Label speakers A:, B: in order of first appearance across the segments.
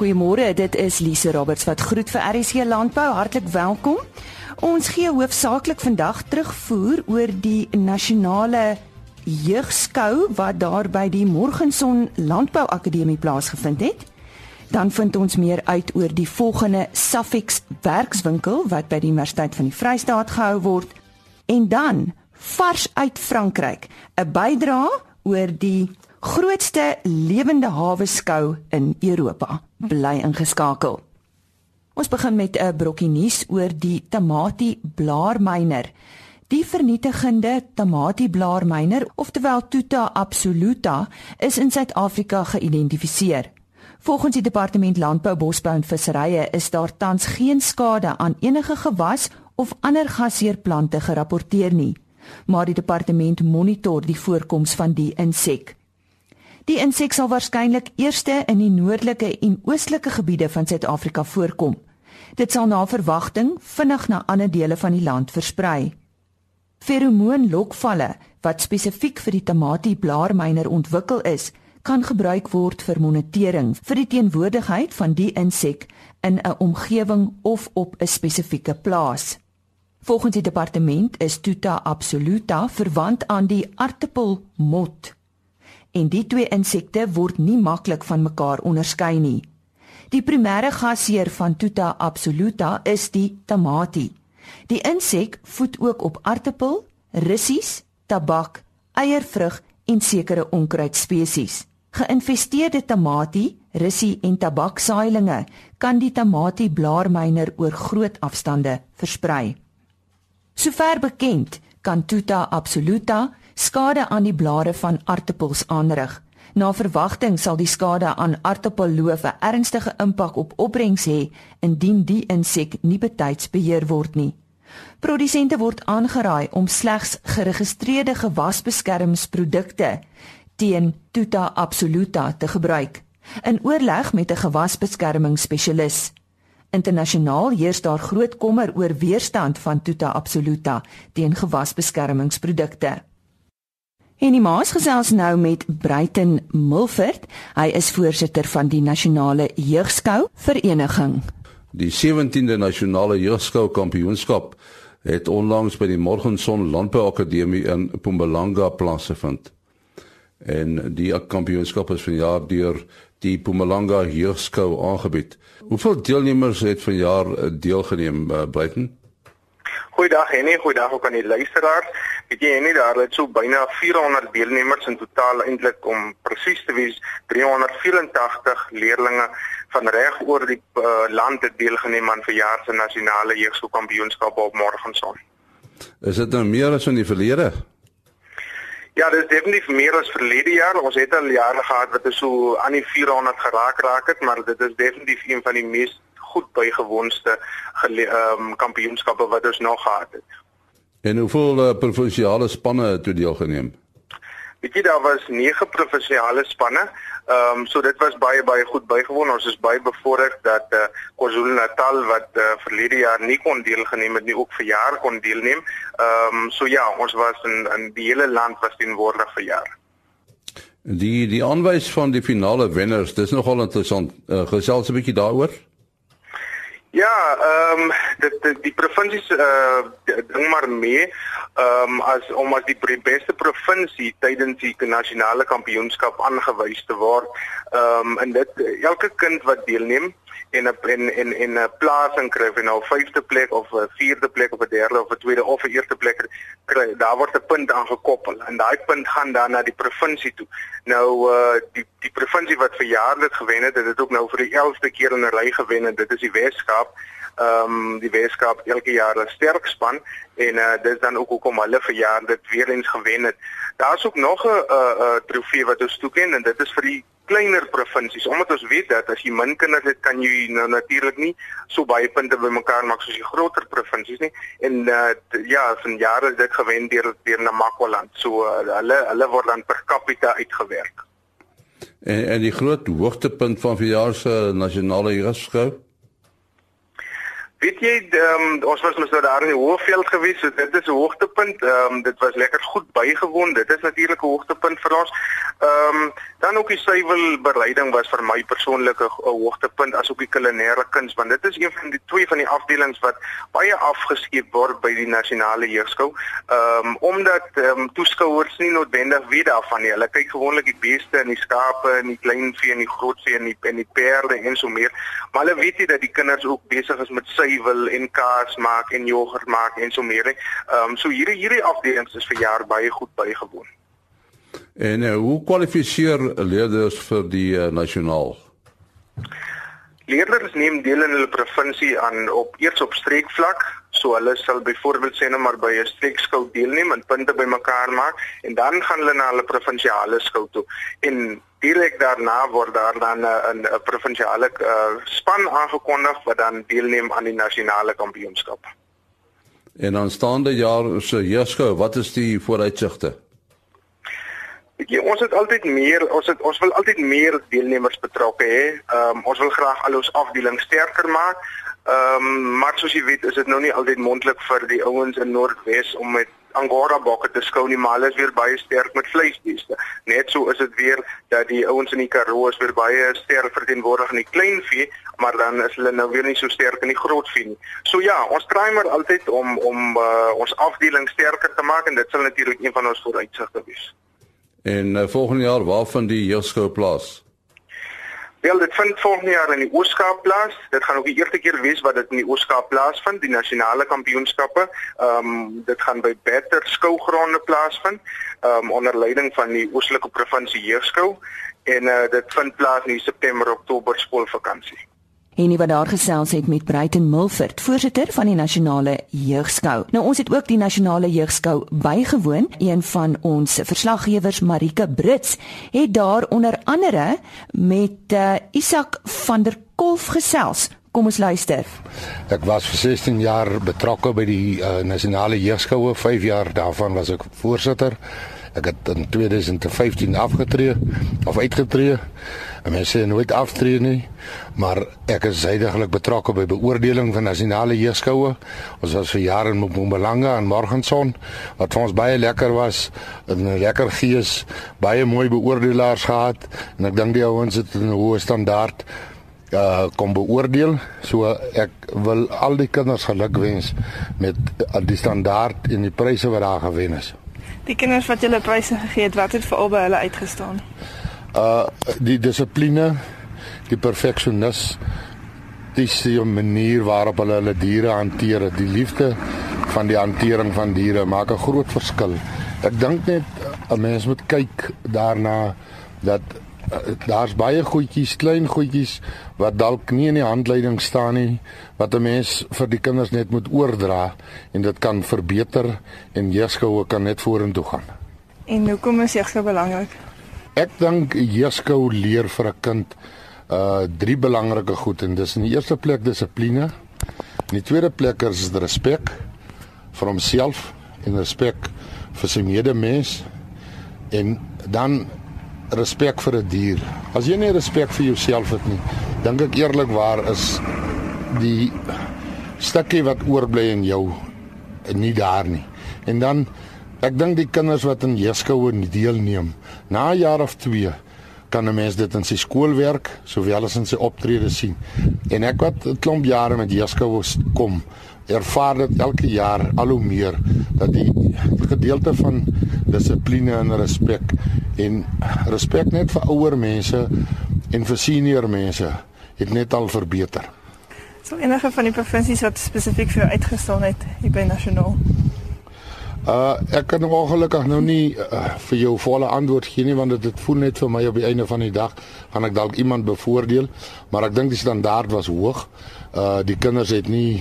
A: Goeiemôre, dit is Lise Roberts wat groet vir RSC Landbou. Hartlik welkom. Ons gee hoofsaaklik vandag terugvoer oor die nasionale jeugskou wat daar by die Morgenson Landbou Akademie plaasgevind het. Dan vind ons meer uit oor die volgende Safex werkswinkel wat by die Universiteit van die Vrystaat gehou word. En dan vars uit Frankryk, 'n bydrae oor die grootste lewende hawe skou in Europa. Bly ingeskakel. Ons begin met 'n brokkie nuus oor die Tamati blaarmyner. Die vernietigende Tamati blaarmyner, oftewel Tuta absoluta, is in Suid-Afrika geïdentifiseer. Volgens die Departement Landbou, Bosbou en Visserye is daar tans geen skade aan enige gewas of ander gasheerplante gerapporteer nie, maar die departement monitor die voorkoms van die insek. Die insek sal waarskynlik eerste in die noordelike en oostelike gebiede van Suid-Afrika voorkom. Dit sal na verwagting vinnig na ander dele van die land versprei. Feromoonlokvalle wat spesifiek vir die tamatie blaarmyner ontwikkel is, kan gebruik word vir monitering vir die teenwoordigheid van die insek in 'n omgewing of op 'n spesifieke plaas. Volgens die departement is Tuta absoluta verwant aan die aartappelmot en die twee insekte word nie maklik van mekaar onderskei nie. Die primêre gasheer van Tuta absoluta is die tamatie. Die insek voed ook op aartappel, russies, tabak, eiervrug en sekere onkruidspesies. Geïnvesteerde tamatie, russie en tabaksaailinge kan die tamatie blaarmyner oor groot afstande versprei. Sover bekend, kan Tuta absoluta skade aan die blare van aartappels aanrig. Na verwagting sal die skade aan aartappelloof 'n ernstige impak op opbrengs hê indien die insek nie betyds beheer word nie. Produsente word aangeraai om slegs geregistreerde gewasbeskermingsprodukte teen Tuta absoluta te gebruik in oorleg met 'n gewasbeskermingsspesialis. Internasionaal heers daar groot kommer oor weerstand van Tuta absoluta teen gewasbeskermingsprodukte. En die maas gesels nou met Bruiten Milford. Hy is voorsitter van die Nasionale Jeugskou Vereniging.
B: Die 17de Nasionale Jeugskou Kampioenskap het onlangs by die Morgenson Landbou Akademie in Mpumalanga plaasgevind. En die kampioenskap is vanjaar deur die Mpumalanga Jeugskou aangebied. Hoeveel deelnemers het vanjaar deelgeneem, uh, Bruiten?
C: Goeiedag Henny, goeiedag ook aan die luisteraars. Weet jy nie daar het so byna 400 deelnemers in totaal eintlik om presies te wees 384 leerdlinge van reg oor die uh, land het deelgeneem aan verjaar se nasionale jeugskoolkampioenskap op Morgenson.
B: Is dit nou meer as in die verlede?
C: Ja, dit is definitief meer as verlede jaar. Ons het al jare gehad wat so aan die 400 geraak raak het, maar dit is definitief een van die mees goed bygewoonste ehm um, kampioenskappe wat ons nog gehad het.
B: En hoeveel uh, provinsiale spanne het toe deelgeneem?
C: Weet jy daar was 9 provinsiale spanne. Ehm um, so dit was baie baie goed bygewoon. Ons is baie bevoorreg dat eh uh, KwaZulu-Natal wat uh, verlede jaar nie kon deelgeneem het nie ook vir jaar kon deelneem. Ehm um, so ja, ons was in in die hele land was teenwoordig vir jaar.
B: Die die aanwys van die finale wenners, dis nogal interessant. Uh, gesels 'n bietjie daaroor.
C: Ja, ehm um, dit, dit die provinsies eh uh, ding maar mee ehm um, as om as die beste provinsie tydens die nasionale kampioenskap aangewys te word. Ehm um, en dit elke kind wat deelneem en en en en 'n plasing kry en nou vyfde plek of 'n vierde plek of 'n derde of 'n tweede of 'n eerste plek kry, daar word 'n punt aangekoppel en daai punt gaan dan na die provinsie toe. Nou uh die die provinsie wat vir jare dit gewen het, het dit ook nou vir die 11de keer in 'n ry gewen en dit is die Weskaap. Ehm um, die Weskaap elke jaar 'n sterk span en uh dis dan ook hoekom hulle vir jaar dit weer eens gewen het. Daar's ook nog 'n uh, uh, trofee wat ons toeken en dit is vir die kleiner provinsies omdat ons weet dat as jy min kinders het kan jy nou natuurlik nie so baie punte bymekaar maak soos die groter provinsies nie. En uh, ja van jare is dit gewen deur deur Namakwaland so uh, hulle hulle word dan per capita uitgewerk.
B: En en die groot hoogtepunt van verjaar se nasionale jeugskou
C: Weet jy, um, ons was mos nou daar in die Hoëveld gewees, so dit is 'n hoogtepunt. Ehm um, dit was lekker goed bygewoon. Dit is natuurlik 'n hoogtepunt vir ons. Ehm um, dan ook die suiwelbereiding was vir my persoonlik 'n hoogtepunt asook die kulinaire kuns, want dit is een van die twee van die afdelings wat baie afgeskeep word by die nasionale jeugskou. Ehm um, omdat ehm um, toeskouers nie noodwendig weet daarvan nie. Hulle kyk gewoonlik die beeste en die skape en die kleinvee en die grootvee en die en die perde en so meer. Maar hulle weet nie dat die kinders ook besig is met suiwel en kaas maak en jogurt maak en so meer. Ehm um, so hierdie hierdie afdelings is vir jaar baie goed bygewoon.
B: En uh, hoe kwalifiseer leerders vir die uh, nasionaal?
C: Leerders neem deel in hulle provinsie aan op eers op streekvlak, so hulle sal byvoorbeeld sê nou maar by 'n streekskou deelneem en punte bymekaar maak en dan gaan hulle na hulle provinsiale skou toe. En direk daarna word daar dan 'n 'n provinsiale uh, span aangekondig wat dan deelneem aan die nasionale kampioenskap.
B: En aanstaande jaar se jeugskou, wat is die vooruitsigte?
C: Ja, ons het altyd meer, ons het ons wil altyd meer deelnemers betrokke hê. Ehm um, ons wil graag al ons afdeling sterker maak. Ehm um, maar soos jy weet, is dit nou nie altyd moontlik vir die ouens in Noordwes om met Angora bokke te skou nie, maar hulle is weer baie sterk met vleisbeeste. Net so is dit weer dat die ouens in die Karoo is weer baie sterk verteenwoordig in die kleinvee, maar dan is hulle nou weer nie so sterk in die grootvee nie. So ja, ons probeer maar altyd om om uh, ons afdeling sterker te maak en dit sal natuurlik een van ons vooruitsigte wees.
B: En uh, volgende jaar waar van die jeugskou plaas?
C: Wel, dit vind volgende jaar in die Ooskaap plaas. Dit gaan ook die eerste keer wees wat dit in die Ooskaap plaasvind, die nasionale kampioenskappe. Ehm um, dit gaan by Better skougronde plaasvind, ehm um, onder leiding van die Oostelike Provinsie Jeugskou en uh, dit vind plaas in September Oktober skoolvakansie
A: en nie wat daar gesels het met Bruiten Milford, voorsitter van die nasionale jeugskou. Nou ons het ook die nasionale jeugskou bygewoon. Een van ons verslaggewers, Marike Brits, het daar onder andere met uh, Isak van der Kolf gesels. Kom ons luister.
D: Ek was vir 16 jaar betrokke by die uh, nasionale jeugskoue. 5 jaar daarvan was ek voorsitter. Ek het in 2015 afgetree of uitgetree. En mense sê nooit aftree nie, maar ek is heidaglik betrokke by beoordeling van nasionale jeugskoue. Ons was vir jare in Mpumalanga en Morgenson wat vir ons baie lekker was, 'n lekker gees, baie mooi beoordelaars gehad en ek dink die ouens het 'n hoë standaard uh kom beoordeel. So ek wil al die kinders gelukwens met die standaard en die pryse wat daar gewen is.
E: Die kinders wat julle pryse gegee het, wat het vir albei hulle uitgestaan?
D: Uh die dissipline, die perfeksionis, die manier waarop hulle hulle diere hanteer, die liefde van die hantering van diere maak 'n groot verskil. Ek dink net 'n mens moet kyk daarna dat daar's baie goedjies, klein goedjies wat dalk nie in die handleiding staan nie wat 'n mens vir die kinders net moet oordra en dit kan verbeter en jeugskou kan net vorentoe gaan.
E: En hoekom is jeugskou belangrik?
D: Ek dink jeugskou leer vir 'n kind uh drie belangrike goed en dis in die eerste plek dissipline. In die tweede plek is dit respek vir homself en respek vir sy medemens en dan respek vir 'n die dier. As jy nie respek vir jouself het nie, dink ek eerlikwaar is die stukkie wat oorbly in jou nie daar nie. En dan ek dink die kinders wat in jeugskoue deelneem, na 'n jaar of 2 kan 'n mens dit in sy skoolwerk sowel as in sy optrede sien. En ek wat 'n klomp jare met jeugskoue kom, ervaar dit elke jaar al hoe meer dat die gedeelte van dissipline en respek en respek net vir ouer mense en vir senior mense het net al verbeter.
E: So enige van die provinsies wat spesifiek vir uitgestaan het hier by nasionaal.
D: Uh ek kan ongelukkig nou nie uh, vir jou volle antwoord gee nie want dit voel net vir my op die einde van die dag gaan ek dalk iemand bevoordeel, maar ek dink die standaard was hoog. Uh die kinders het nie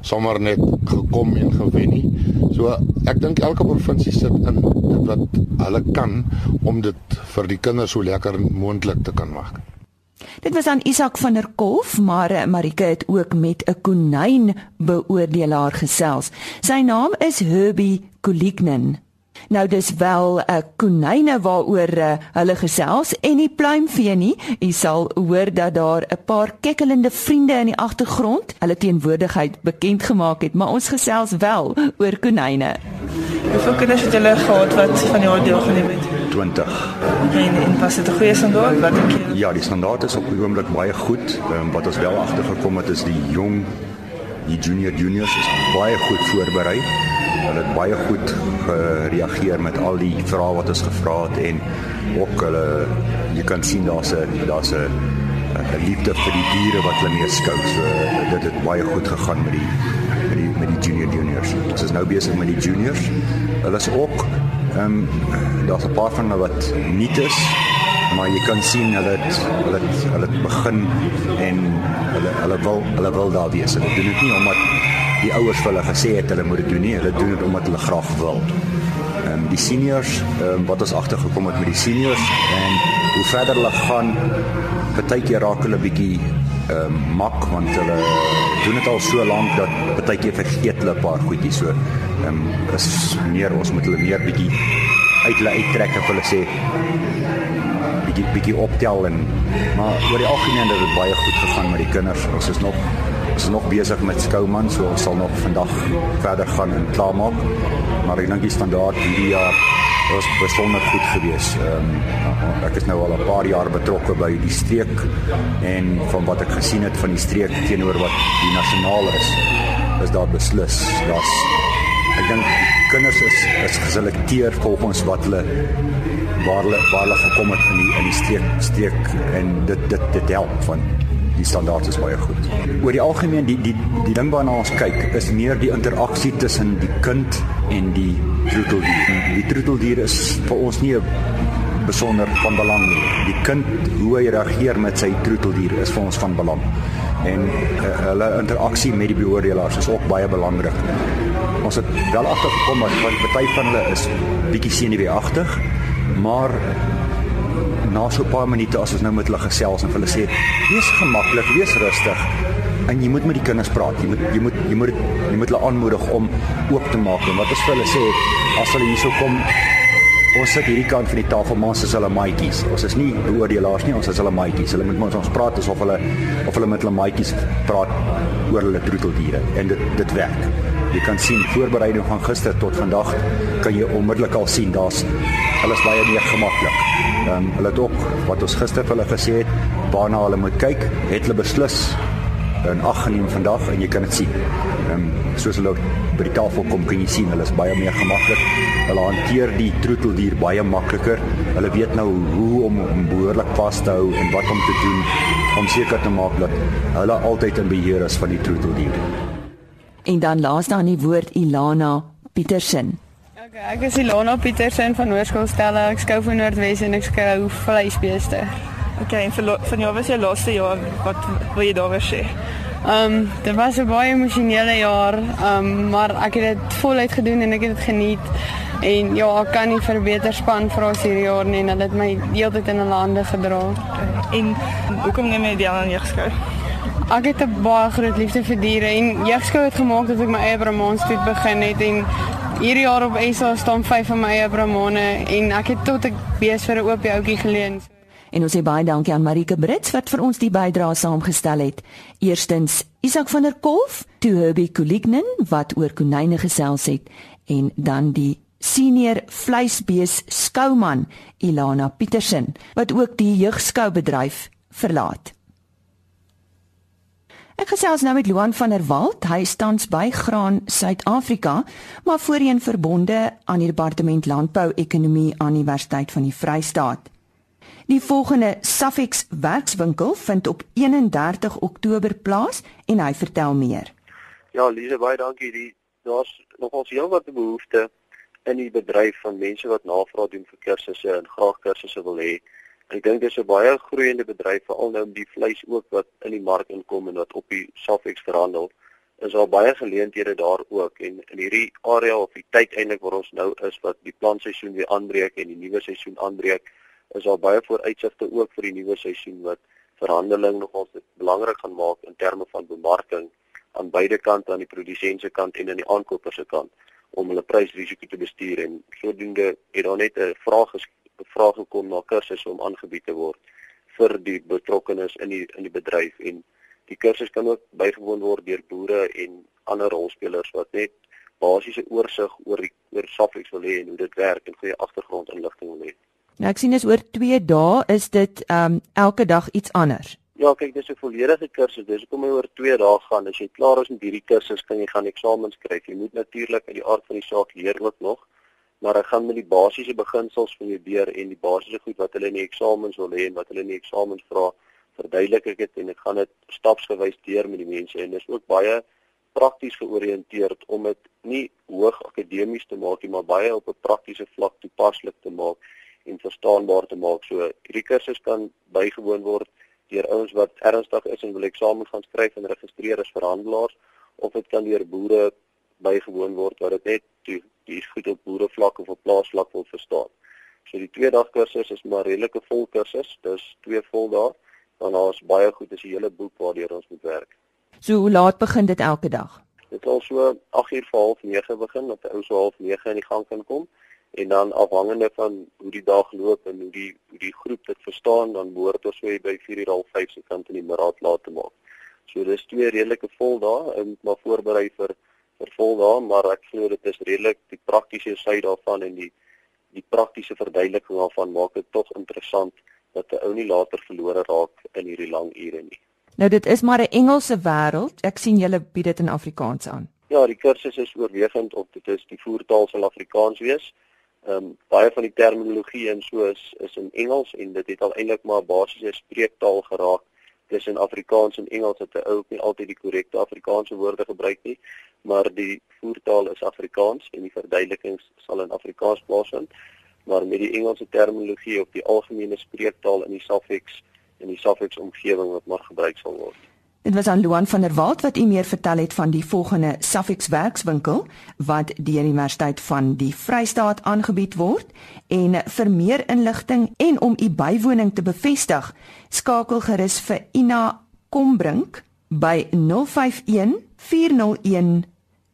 D: sommer net gekom en gewen nie. So ek dink elke provinsie sit in dit wat hulle kan om dit vir die kinders so lekker moontlik te kan maak.
A: Dit was aan Isak van der Kolf, maar eh, Marike het ook met 'n konyn beoordelaar gesels. Sy naam is Herbie Kulignen. Nou dis wel 'n uh, konyne waaroor uh, hulle gesels en die pluimvee nie. U sal hoor dat daar 'n paar kekkelende vriende in die agtergrond hulle teenwoordigheid bekend gemaak het, maar ons gesels wel oor konyne.
E: Hoeveel kinders het julle gehad wat van die oordeel geneem het?
F: 20.
E: En en was dit 'n goeie standaard? Wat dink jy?
F: Ja, die standaard is op die oomblik baie goed. Um, wat ons wel agtergekom het is die jong die junior juniors is baie goed voorberei. Hulle het baie goed gereageer met al die vrae wat ons gevra het en ook hulle jy kan sien daar's 'n daar's 'n 'n liefde vir die diere wat hulle mee skou. So dit het baie goed gegaan met die met die met die junior juniors. Ons is nou besig met die juniors. Hulle is ook ehm um, daar's 'n paar van hulle wat nie is maar jy kan sien hulle het, hulle het, hulle het begin en hulle hulle wil hulle wil daar wees. Hulle doen dit nie omdat die ouers vir hulle gesê het hulle moet dit doen nie. Hulle doen dit omdat hulle graag wil. Ehm um, die seniors, um, wat ons agtergekom het met die seniors en hoe verder hulle gaan, partykeer raak hulle bietjie ehm um, mak want hulle doen dit al so lank dat partykeer vergeet hulle 'n paar goedjies so. Ehm um, is meer ons moet hulle meer bietjie uit hulle uittrek en hulle sê bietjie bietjie optel en maar oor die algemeen het dit baie goed gegaan met die kinders. Ons is nog ons is nog besig met skouman, so ons sal nog vandag verder gaan en klaarmaak. Maar ek dink die standaard hierdie jaar was besonder goed geweest. Ehm um, ek is nou al 'n paar jaar betrokke by die streek en van wat ek gesien het van die streek teenoor wat die nasionale is, is daar beslis daar's ek dink kinders is is geselekteer volgens wat hulle waar hulle waar hulle gekom het in die in die streek streek en dit dit dit help van die standaard is baie goed. Oor die algemeen die die die ding waarna ons kyk is meer die interaksie tussen die kind en die troeteldier. Die troeteldier is vir ons nie besonder van belang nie. Die kind hoe hy reageer met sy troeteldier is vir ons van belang. En uh, hulle interaksie met die beoordelaars is ook baie belangrik. Ons het wel agtergekom dat party van hulle is bietjie senuweeagtig maar na so 'n paar minute as ons nou met hulle gesels en hulle sê wees gemaklik, wees rustig en jy moet met die kinders praat. Jy moet jy moet jy moet jy moet hulle aanmoedig om oop te maak en wat ons vir hulle sê as hulle hierso kom ons sit hierdie kant van die tafel maar ons is hulle maatjies. Ons is nie beoordelaars nie, ons is hulle maatjies. Hulle moet met ons praat asof hulle of hulle met hulle maatjies praat oor hulle troeteldiere en dit dit werk. Jy kan sien voorbereiding van gister tot vandag kan jy onmiddellik al sien daar's hulle is baie meer gemaklik. Ehm um, hulle het ook wat ons gister vir hulle gesê het, waarna hulle moet kyk, het hulle beslis in ag geneem vandag en jy kan dit sien. Ehm um, soos hulle by die tafel kom kan jy sien hulle is baie meer gemaklik. Hulle hanteer die troeteldier baie makliker. Hulle weet nou hoe om hom behoorlik vas te hou en wat om te doen om seker te maak dat hulle altyd in beheer is van die troeteldier.
A: En dan laaste aan die woord Ilana Petersen.
G: Okay, ek is Ilona Petersen van Hoërskool Stella. Ek skou vir Noordwes en ek skou vleisbeeste.
E: Okay, en vir van jou was jou laaste jaar wat wil jy daaroor sê?
G: Ehm, um, dit was 'n baie emosionele jaar, ehm, um, maar ek het dit voluit gedoen en ek het dit geniet. En ja, ek kan nie vir beter span vra as hierdie jaar nie en hulle het my deeltyd in hulle hande gedra.
E: Okay. En hoekom neem jy deel aan jeugskou?
G: Ek het 'n baie groot liefde vir diere en jeugskou het gemaak dat ek my eie brahmaanstoet begin het en Hierdie jaar op SA staan 5 van my eie bramane en ek het tot ek bees vir 'n oop houtjie geleen.
A: En ons sê baie dankie aan Marike Brits wat vir ons die bydrae saamgestel het. Eerstens Isak van der Kolf, toe Herbie Kulignen wat oor konyne gesels het en dan die senior vleisbees skouman Ilana Petersen wat ook die jeugskoubedryf verlaat. Ek gesels nou met Luan van der Walt. Hy staan by Graan Suid-Afrika, maar voorheen verbonde aan die Departement Landbou Ekonomie aan die Universiteit van die Vrystaat. Die volgende Safex werkswinkel vind op 31 Oktober plaas en hy vertel meer.
H: Ja, Lise, baie dankie. Die daar's nogals heelwat behoefte in die bedryf van mense wat navraag doen vir kursusse en graag kursusse wil hê. Ek dink dis 'n baie groeiende bedryf veral nou met die vleis ook wat in die mark inkom en wat op die Safex verhandel. Is daar baie geleenthede daar ook en in hierdie area of die tyd eintlik waar ons nou is wat die plantseisoen weer aanbreek en die nuwe seisoen aanbreek, is daar baie vooruitsigte ook vir die nuwe seisoen wat verhandeling nogals belangrik gaan maak in terme van bemarking aan beide kante aan die produsent se kant en aan die aankoper se kant. om hulle prysrisiko te bestuur en sodoende het daar net 'n vraag gevra gekom na kursusse om aangebied te word vir die betrokkenes in die in die bedryf en die kursus kan ook bygewoon word deur boere en ander rolspelers wat net basiese oorsig oor die oor Safex wil hê en hoe dit werk en goeie agtergrondinligting wil hê.
A: Nou ek sien is oor 2 dae is dit um elke dag iets anders.
H: Ja, kyk, dis 'n volledige kursus. Dis hoekom hy oor 2 dae gaan. As jy klaar is met hierdie kursus, kan jy gaan eksamens skryf. Jy moet natuurlik uit die aard van die saak leer ook nog, maar ek gaan met die basiese beginsels van jou deur en die basiese goed wat hulle in die eksamens wil hê en wat hulle in die eksamens vra, verduidelik ek dit en ek gaan dit stapsgewys deur met die mense en dis ook baie prakties georiënteerd om dit nie hoog akademies te maak nie, maar baie op 'n praktiese vlak toepaslik te maak en verstaanbaar te maak. So hierdie kursus kan bygewoon word deur ouens wat ernstig is en wil eksamen gaan skryf en registreer as verhandelaars of dit kan deur boere bygewoon word wat dit net die die goed op boerevlak of op plaasvlak wil verstaan. So die twee dag kursus is maar redelike vol kursus, dis twee vol dae. Dan daar's baie goed, dis 'n hele boek waardeur ons moet werk.
A: So hoe laat begin dit elke dag?
H: Dit sal so 8:00 vir half 9 begin dat ou so half 9 in die gang kan kom en dan afhangende van hoe die dag loop en hoe die hoe die groep dit verstaan dan behoort ons so by 4:30 half 5 se kant in die middag laat te maak. So dis twee redelike vol dae en maar voorberei vir vir vol dae, maar ek glo dit is redelik die praktiese sy daarvan en die die praktiese verduideliking daarvan maak dit tog interessant dat 'n ou nie later verlore raak in hierdie lang ure nie.
A: Nou dit is maar 'n Engelse wêreld. Ek sien julle bied dit in Afrikaans aan.
H: Ja, die kursus is oorwegend of dit is die voertaal sal Afrikaans wees. Ehm um, baie van die terminologie en so is is in Engels en dit het al eintlik maar basiese spreektaal geraak tussen Afrikaans en Engels dat 'n ou nie altyd die korrekte Afrikaanse woorde gebruik nie, maar die voertaal is Afrikaans en die verduidelikings sal in Afrikaans plaasvind. Maar met die Engelse terminologie op die algemene spreektaal in die Safex in die Suffolk omgewing wat maar gebruik sal word.
A: Dit was aan Luan van der Walt wat u meer vertel het van die volgende Suffolk werkswinkel wat deur die Universiteit van die Vrystaat aangebied word en vir meer inligting en om u bywoning te bevestig skakel gerus vir Ina Kombrink by 051 401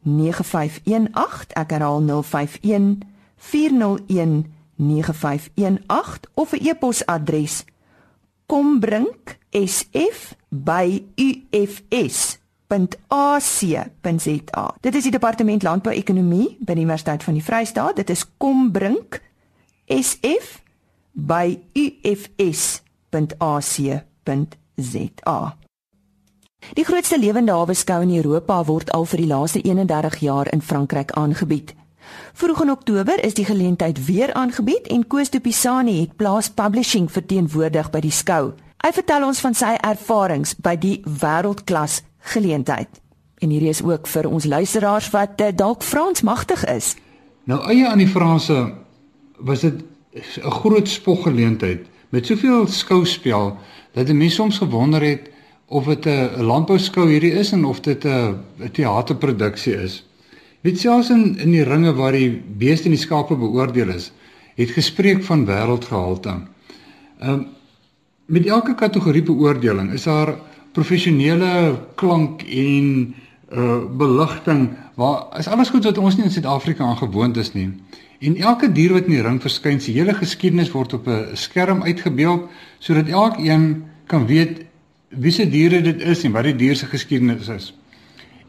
A: 9518 ek herhaal 051 401 9518 of 'n e-posadres kombrink@ufs.ac.za. Dit is die departement landbouekonomie by die Universiteit van die Vrystaat. Dit is kombrink@ufs.ac.za. Die grootste lewende hawe skou in Europa word al vir die laaste 31 jaar in Frankryk aangebied. Vroeg in Oktober is die geleentheid weer aangebied en Koos de Pisani het Plaas Publishing verteenwoordig by die skou. Hy vertel ons van sy ervarings by die wêreldklas geleentheid. En hierdie is ook vir ons luisteraars wat uh, dalk Frans magtig is.
I: Nou eie aan die Franse was dit 'n groot spoggeleentheid met soveel skouspel dat mense soms gewonder het of dit 'n landbouskou hierdie is en of dit 'n teaterproduksie is. Weet selfs in in die ringe waar die beeste en die skape beoordeel is, het gespreek van wêreldgehalte. Ehm um, met elke kategorie beoordeling is daar professionele klank en uh beligting waar is alles goed wat ons nie in Suid-Afrika aangewoond is nie. En elke dier wat in die ring verskyn, se hele geskiedenis word op 'n skerm uitgebeeld sodat elkeen kan weet wie se diere dit is en wat die dier se geskiedenis is.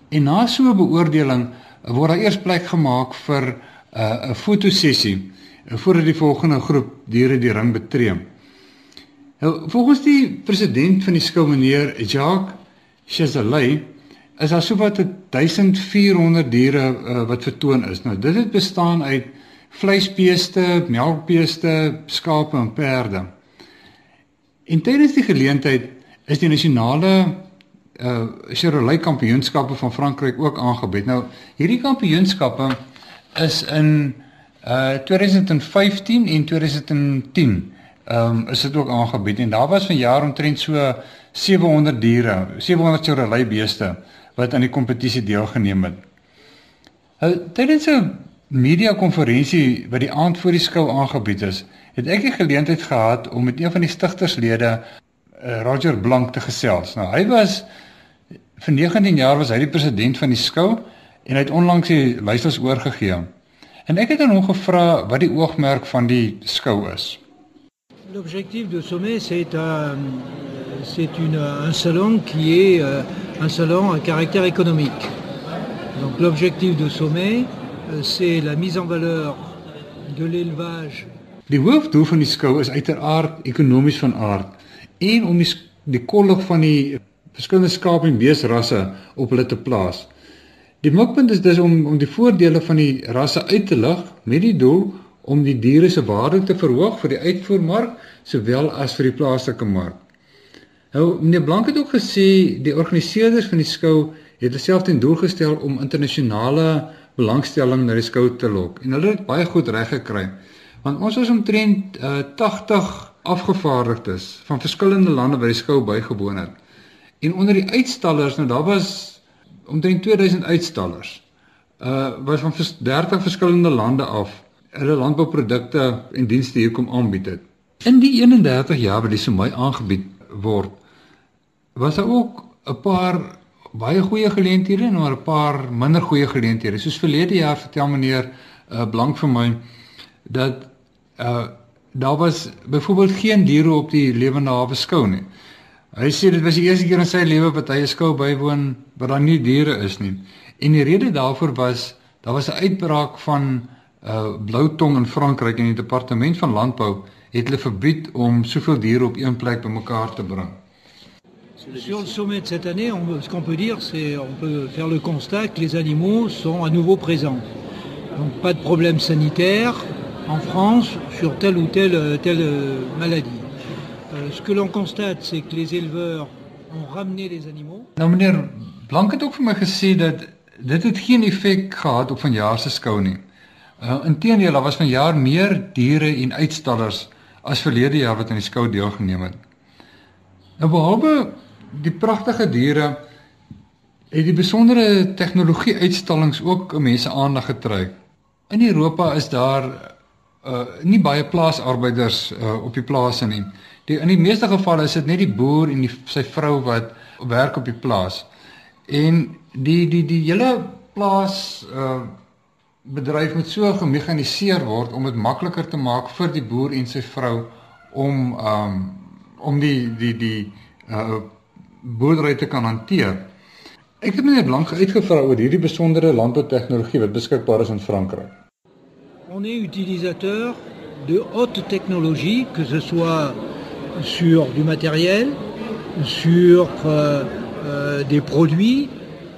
I: En na so 'n beoordeling word daar eers plek gemaak vir 'n uh, 'n fotosessie voordat die volgende groep diere die ring betree. Nou, volgens die president van die skou meneer Jacques Chazalay is daar sowat 1400 diere uh, wat vertoon is. Nou dit het bestaan uit vleisbeeste, melkbeeste, skape en perde. En tydens die geleentheid is die nasionale uh Chevrolet kampioenskappe van Frankryk ook aangebied. Nou hierdie kampioenskappe is in uh 2015 en 2010 ehm um, is dit ook aangebied en daar was van jaar omtrent so 700 diere, 700 Chevrolet beeste wat aan die kompetisie deelgeneem het. Nou tydens 'n media konferensie wat die aand voor die skou aangebied is, het ek die geleentheid gehad om met een van die stigterslede uh, Roger Blank te gesels. Nou hy was vir 19 jaar was hy die president van die skou en hy het onlangs die leiersels oorgegee. En ek het aan hom gevra wat die oogmerk van die skou is.
J: L'objectif de sommet c'est un un salon qui est euh, un salon à caractère économique. Donc l'objectif de sommet euh, c'est la mise en valeur de l'élevage.
I: Die hoofdoel van die skou is uiteraard ekonomies van aard en om die die kollig van die verskillende skaap en beesrasse op hulle te plaas. Die mikpunt is dus om om die voordele van die rasse uit te lig met die doel om die diere se waarde te verhoog vir die uitvoermark sowel as vir die plaaslike mark. Nou meneer Blank het ook gesê die organiseerders van die skou het self ten doel gestel om internasionale belangstelling na die skou te lok en hulle het baie goed reg gekry. Want ons was omtrent uh, 80 afgevaardigdes van verskillende lande by die skou bygewoon het. En onder die uitstallers, nou daar was omtrent 2000 uitstallers. Uh was van 30 verskillende lande af hulle landbouprodukte en dienste hier kom aanbied het. In die 31 jaar wat die Somai aangebied word, was daar ook 'n paar baie goeie geleenthede en maar 'n paar minder goeie geleenthede. Soos verlede jaar vertel meneer uh, Blank vir my dat uh daar was byvoorbeeld geen diere op die lewende hawe skou nie. Hy sê dit was die eerste keer in sy lewe wat hy 'n skou bywoon waar daar nie diere is nie. En die rede daarvoor was daar was 'n uitbraak van uh bloutong in Frankryk en die departement van landbou het hulle verbied om soveel diere op een plek bymekaar te bring.
J: Sur le sommet de cette année, on, ce qu'on peut dire, c'est on peut faire le constat que les animaux sont à nouveau présents. Donc pas de problème sanitaire en France sur telle ou telle, telle euh, maladie. Euh, ce que l'on constate, c'est que les éleveurs ont ramené les animaux.
I: Nou meneer Blank het ook vir my gesê dat dit het geen effek gehad op vanjaar se skou nie. Uh, Inteendeel, daar was vanjaar meer diere en uitstallers as verlede jaar wat aan die skou deelgeneem het. Nou behalwe die pragtige diere het die besondere tegnologie uitstallings ook mense aandag getrek. In Europa is daar uh nie baie plaasarbeiders uh op die plase nie. Die in die meeste gevalle is dit net die boer en die, sy vrou wat werk op die plaas. En die die die hele plaas uh bedryf moet so gemekaniseer word om dit makliker te maak vir die boer en sy vrou om um om die die die uh boerdery te kan hanteer. Ek het net lank uitgevra oor hierdie besondere landboutegnologie wat beskikbaar is in Frankryk.
J: On est utilisateur de haute technologie, que ce soit sur du matériel, sur euh, euh, des produits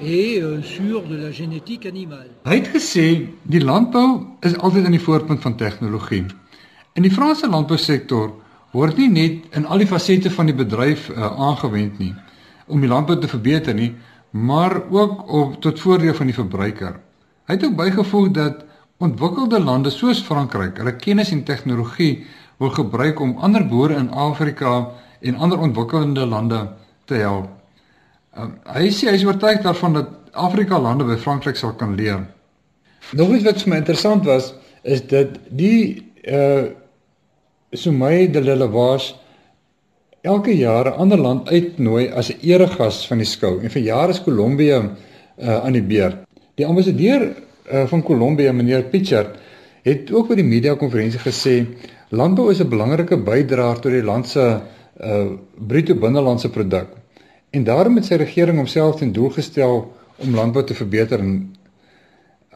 J: et euh, sur de la génétique animale.
I: Hy het gesê die landbou is altyd aan die voorpunt van tegnologie. In die Franse landbousektor word nie net in al die fasette van die bedryf uh, aangewend nie om die landbou te verbeter nie, maar ook op tot voordeel van die verbruiker. Hy het ook bygevoeg dat ontwikkelde lande soos Frankryk hulle kennis en tegnologie wil gebruik om ander boere in Afrika en ander ontwikkelende lande te help. Um, hy sê hy is oortuig daarvan dat Afrika lande by Frankryk sal kan leer. Nog iets wat vir my interessant was is dat die uh Soumaï de l'Élevage elke jaar 'n ander land uitnooi as 'n eregas van die skou en vir jare is Kolombia uh, aan die beurt. Die ambassadeur uh, van Kolombia, meneer Pitcher, het ook by die media konferensie gesê landbou is 'n belangrike bydraer tot die land se uh, bruto binnelandse produk. En daarom het sy regering homself ten doel gestel om landbou te verbeter en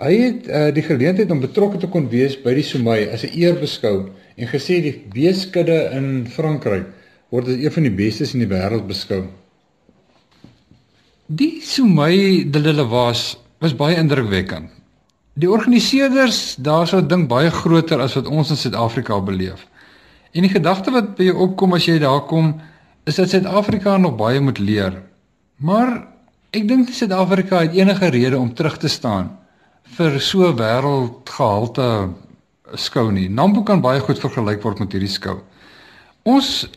I: hy het uh, die geleentheid om betrokke te kon wees by die Soumaï as 'n eer beskou en gesê die beeskudde in Frankryk word as een van die bestes in die wêreld beskou. Die Soumaï de l'Élevage was baie indrukwekkend. Die organiseerders daarso dink baie groter as wat ons in Suid-Afrika beleef. En die gedagte wat by jou opkom as jy daar kom, is dat Suid-Afrika nog baie moet leer. Maar ek dink Suid-Afrika het enige rede om terug te staan vir so wêreldgehalte skou nie. Nampo kan baie goed vergelyk word met hierdie skou. Ons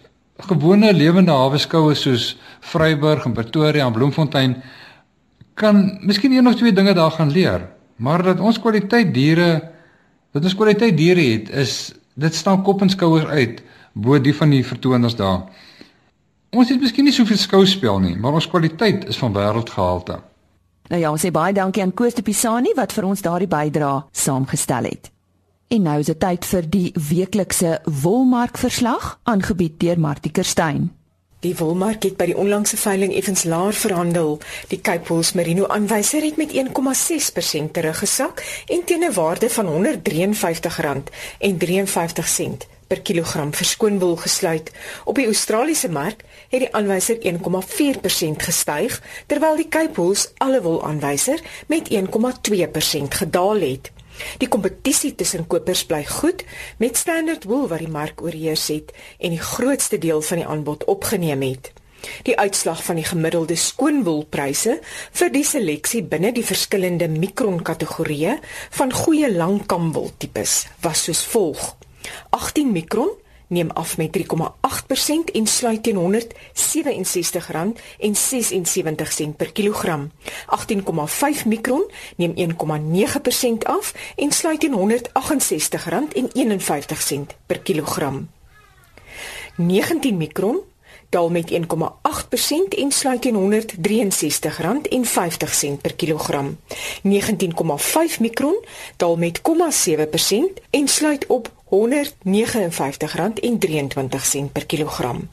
I: gewone lewende hawe skoue soos Vryburg en Pretoria en Bloemfontein kan miskien een of twee dinge daar gaan leer, maar dat ons kwaliteit diere dat ons kwaliteit diere het is dit staan kop en skouers uit bo die van die vertoners daar. Ons het miskien nie soveel skouspel nie, maar ons kwaliteit is van wêreldgehalte.
A: Nou ja, ons sê baie dankie aan Koos de Pisani wat vir ons daardie bydrae saamgestel het. En nou is dit tyd vir die weeklikse wolmarkverslag aangebied deur Martie Kerstyn.
K: Die wolmark het by die onlangse veiling effens laer verhandel. Die Cape Wool Merino aanwyser het met 1,6% teruggesak en teen 'n waarde van R153.53 per kilogram verskoonwol gesluit. Op die Australiese mark het die aanwyser 1,4% gestyg, terwyl die Cape Wool alle wol aanwyser met 1,2% gedaal het. Die kompetisie tussen kopers bly goed met Standard Wool wat die mark oorheers het en die grootste deel van die aanbod opgeneem het. Die uitslag van die gemiddelde skoonwoolpryse vir die seleksie binne die verskillende mikron kategorieë van goeie langkamwol tipes was soos volg: 18 mikron neem af met 3,8% en sluit teen R167,76 per kilogram. 18,5 mikron neem 1,9% af en sluit teen R168,51 per kilogram. 19 mikron daal met 1,8% en sluit teen R163,50 per kilogram. 19,5 mikron daal met 0,7% en sluit op R159,23 per kilogram.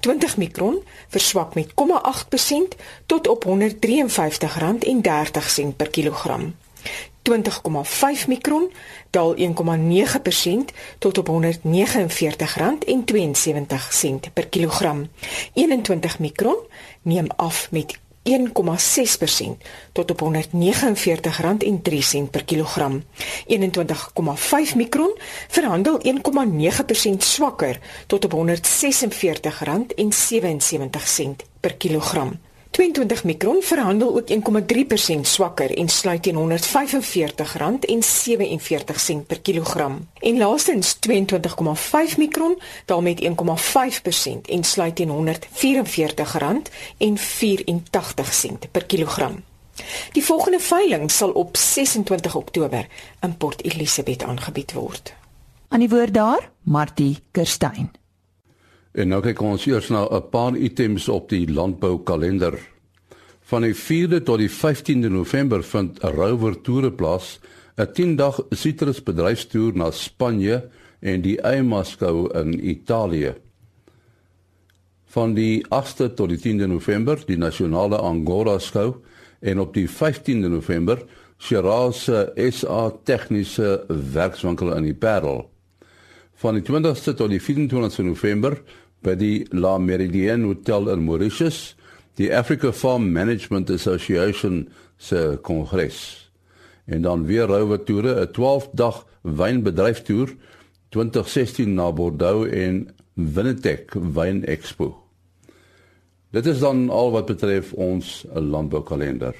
K: 20 mikron verswak met 0,8% tot op R153,30 per kilogram. 20,5 mikron daal 1,9% tot op R149,72 per kilogram. 21 mikron neem af met 1,6% tot op R149,03 per kilogram. 21,5 mikron verhandel 1,9% swakker tot op R146,77 per kilogram. 22 mikron verhandel ook 1,3% swakker en sluit teen R145,47 per kilogram. En laastens 22,5 mikron daal met 1,5% en sluit teen R144,84 per kilogram. Die volgende veiling sal op 26 Oktober in Port Elizabeth aangebied word.
A: Aan die woord daar, Martie Kerstyn.
B: En nou kyk ons eers na 'n paar items op die landboukalender. Van die 4de tot die 15de November vind Rover toere plaas, 'n 10-dag sitrusbedryfstoer na Spanje en die Eimaskou in Italië. Van die 8de tot die 10de November die nasionale Angora skou en op die 15de November Shiraz SA tegniese werkswinkel in die Parel. Van die 20ste tot die 24ste November by die La Meridienne Hotel in Mauritius, die Africa Farm Management Association se kongres. En dan weer rouwe toere, 'n 12-dag wynbedryftoer 2016 na Bordeaux en Winnetech Wyn Expo. Dit is dan al wat betref ons landboukalender.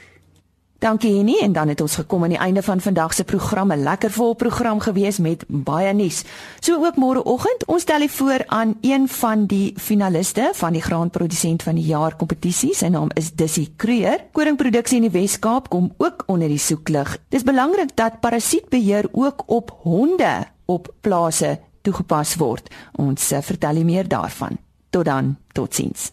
A: Dankie Henny en dan het ons gekom aan die einde van vandag se program, 'n lekker vol program gewees met baie nuus. So ook môreoggend, ons stel voor aan een van die finaliste van die graanprodusent van die jaar kompetisie. Sy naam is Dissy Kreur. Koringproduksie in die Wes-Kaap kom ook onder die soeklig. Dis belangrik dat parasietbeheer ook op honde op plase toegepas word. Ons vertel meer daarvan. Tot dan, totsiens.